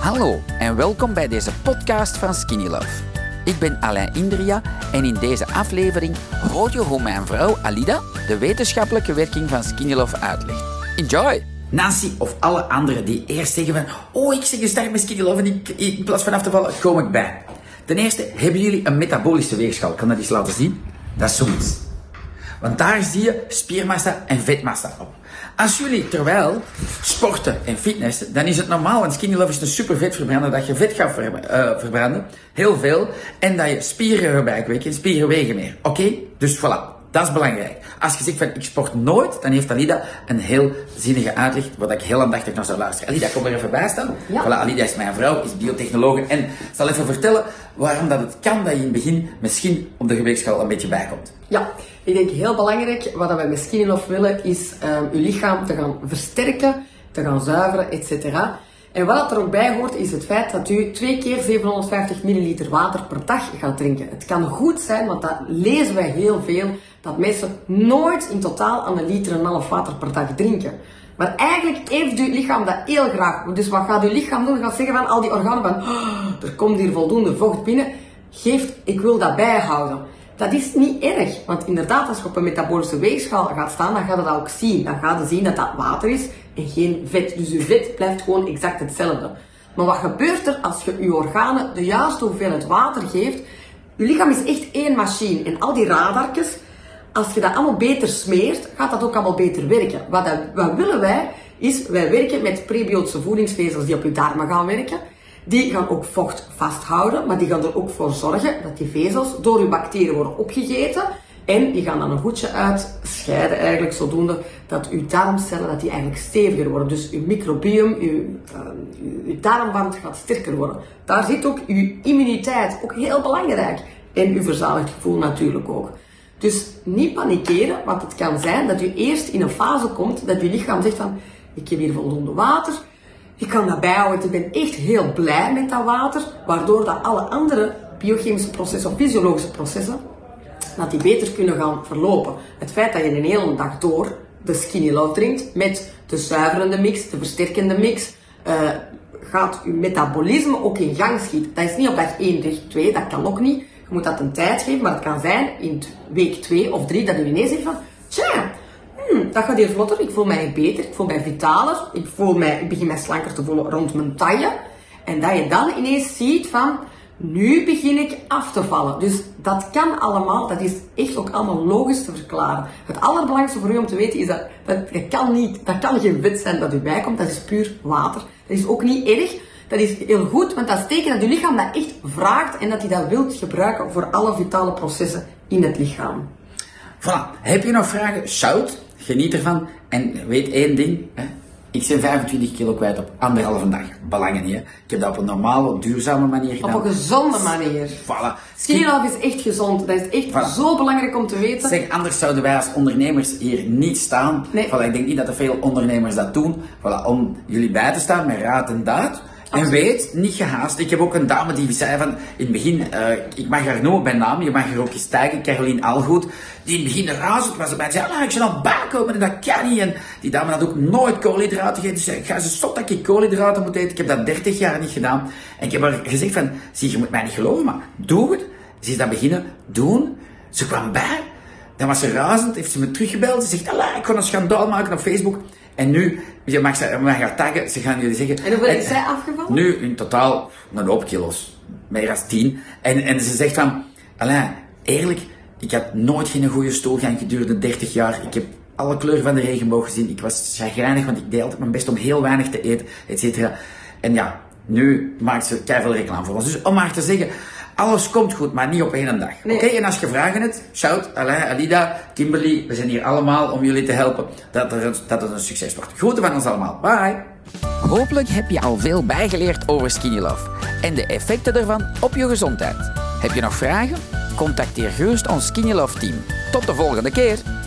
Hallo en welkom bij deze podcast van Skinny Love. Ik ben Alain Indria en in deze aflevering hoor je hoe mijn vrouw Alida de wetenschappelijke werking van Skinny Love uitlegt. Enjoy! Nancy of alle anderen die eerst zeggen van oh ik zeg gestart met Skinny Love en ik, in plaats van af te vallen kom ik bij. Ten eerste hebben jullie een metabolische weegschaal. Kan dat eens laten zien. Dat is zoiets. Want daar zie je spiermassa en vetmassa op. Als jullie terwijl sporten en fitnessen, dan is het normaal, want Skinny Love is een super vetverbrander, dat je vet gaat uh, verbranden, heel veel, en dat je spieren erbij en spieren wegen meer. Oké? Dus voilà. Dat is belangrijk. Als je zegt van ik sport nooit, dan heeft Alida een heel zinnige uitleg, wat ik heel aandachtig naar zou luisteren. Alida, kom er even bij staan. Ja. Voilà, Alida is mijn vrouw, is biotechnologe en zal even vertellen waarom dat het kan dat je in het begin misschien op de gewichtsschaal een beetje bijkomt. Ja, ik denk heel belangrijk, wat we Skinny Love willen, is um, je lichaam te gaan versterken, te gaan zuiveren, etc. En wat er ook bij hoort, is het feit dat u twee keer 750 milliliter water per dag gaat drinken. Het kan goed zijn, want dat lezen wij heel veel, dat mensen nooit in totaal aan een liter en een half water per dag drinken. Maar eigenlijk heeft uw lichaam dat heel graag. Dus wat gaat uw lichaam doen? Gaat zeggen van al die organen van, oh, er komt hier voldoende vocht binnen. Geeft, ik wil dat bijhouden. Dat is niet erg, want inderdaad, als je op een metabolische weegschaal gaat staan, dan gaat je dat ook zien. Dan gaat je zien dat dat water is en geen vet. Dus je vet blijft gewoon exact hetzelfde. Maar wat gebeurt er als je je organen de juiste hoeveelheid water geeft? Je lichaam is echt één machine en al die radartjes, als je dat allemaal beter smeert, gaat dat ook allemaal beter werken. Wat, wat willen wij, is wij werken met prebiotische voedingsvezels die op je darmen gaan werken. Die gaan ook vocht vasthouden, maar die gaan er ook voor zorgen dat die vezels door uw bacteriën worden opgegeten. En die gaan dan een goedje uitscheiden, eigenlijk zodoende dat uw darmcellen dat die eigenlijk steviger worden. Dus uw microbiome, uw, uh, uw darmwand gaat sterker worden. Daar zit ook uw immuniteit, ook heel belangrijk. En uw verzadigd gevoel natuurlijk ook. Dus niet panikeren, want het kan zijn dat u eerst in een fase komt dat uw lichaam zegt van, ik heb hier voldoende water, ik kan dat bijhouden. Ik ben echt heel blij met dat water, waardoor dat alle andere biochemische processen of fysiologische processen, dat die beter kunnen gaan verlopen. Het feit dat je een hele dag door de skinny love drinkt met de zuiverende mix, de versterkende mix, uh, gaat je metabolisme ook in gang schieten. Dat is niet op dag 1, dag 2, dat kan ook niet. Je moet dat een tijd geven, maar het kan zijn in week 2 of 3 dat je ineens zegt van, tja, hmm, dat gaat hier vlotter, ik voel mij beter, ik voel mij vitaler, ik, voel mij, ik begin mij slanker te voelen rond mijn taille. En dat je dan ineens ziet van, nu begin ik af te vallen. Dus dat kan allemaal, dat is echt ook allemaal logisch te verklaren. Het allerbelangrijkste voor u om te weten is dat, dat, kan niet, dat kan geen wet zijn dat u bijkomt, dat is puur water. Dat is ook niet erg, dat is heel goed, want dat is teken dat uw lichaam dat echt vraagt en dat hij dat wilt gebruiken voor alle vitale processen in het lichaam. Voilà. Heb je nog vragen? Shout, geniet ervan en weet één ding. Hè? Ik ben 25 kilo kwijt op anderhalve dag. Belangen niet, hè. Ik heb dat op een normale, duurzame manier gedaan. Op een gezonde manier. Voilà. Skinny is echt gezond. Dat is echt zo belangrijk om te weten. Zeg, anders zouden wij als ondernemers hier niet staan. Nee. Voilà, ik denk niet dat er veel ondernemers dat doen. Voilà, om jullie bij te staan met raad en daad. En weet, niet gehaast. Ik heb ook een dame die zei van, in het begin, uh, ik mag haar noemen bij naam, je mag haar ook eens taggen, Caroline Algoed, die in het begin razend was bij zei, ah, ik zal al bijkomen en dat kan niet. En die dame had ook nooit koolhydraten gegeten. Dus ik ga ze stop dat ik koolhydraten moet eten. Ik heb dat 30 jaar niet gedaan. En ik heb haar gezegd van, zie, je moet mij niet geloven, maar doe het. Ze is dat beginnen doen. Ze kwam bij. Dan was ze razend, heeft ze me teruggebeld. Ze zegt, ik kon een schandaal maken op Facebook. En nu, je mag ze mag haar taggen, ze gaan jullie zeggen. En hoeveel is zij afgevallen? Nu in totaal een hoop kilo's. Meer dan tien. En, en ze zegt van, Alain, eerlijk, ik had nooit geen goede stoelgang gedurende 30 jaar. Ik heb alle kleuren van de regenboog gezien. Ik was chagrijnig, want ik deed altijd mijn best om heel weinig te eten, et cetera. En ja, nu maakt ze keihard reclame voor ons. Dus om maar te zeggen, alles komt goed, maar niet op één dag. Oké, en als je vragen hebt, shout, Alain, Alida, Kimberly, we zijn hier allemaal om jullie te helpen dat, er, dat het een succes wordt. Groeten van ons allemaal. Bye! Hopelijk heb je al veel bijgeleerd over Skinny Love en de effecten ervan op je gezondheid. Heb je nog vragen? Contacteer gerust ons Skinny Love team. Tot de volgende keer!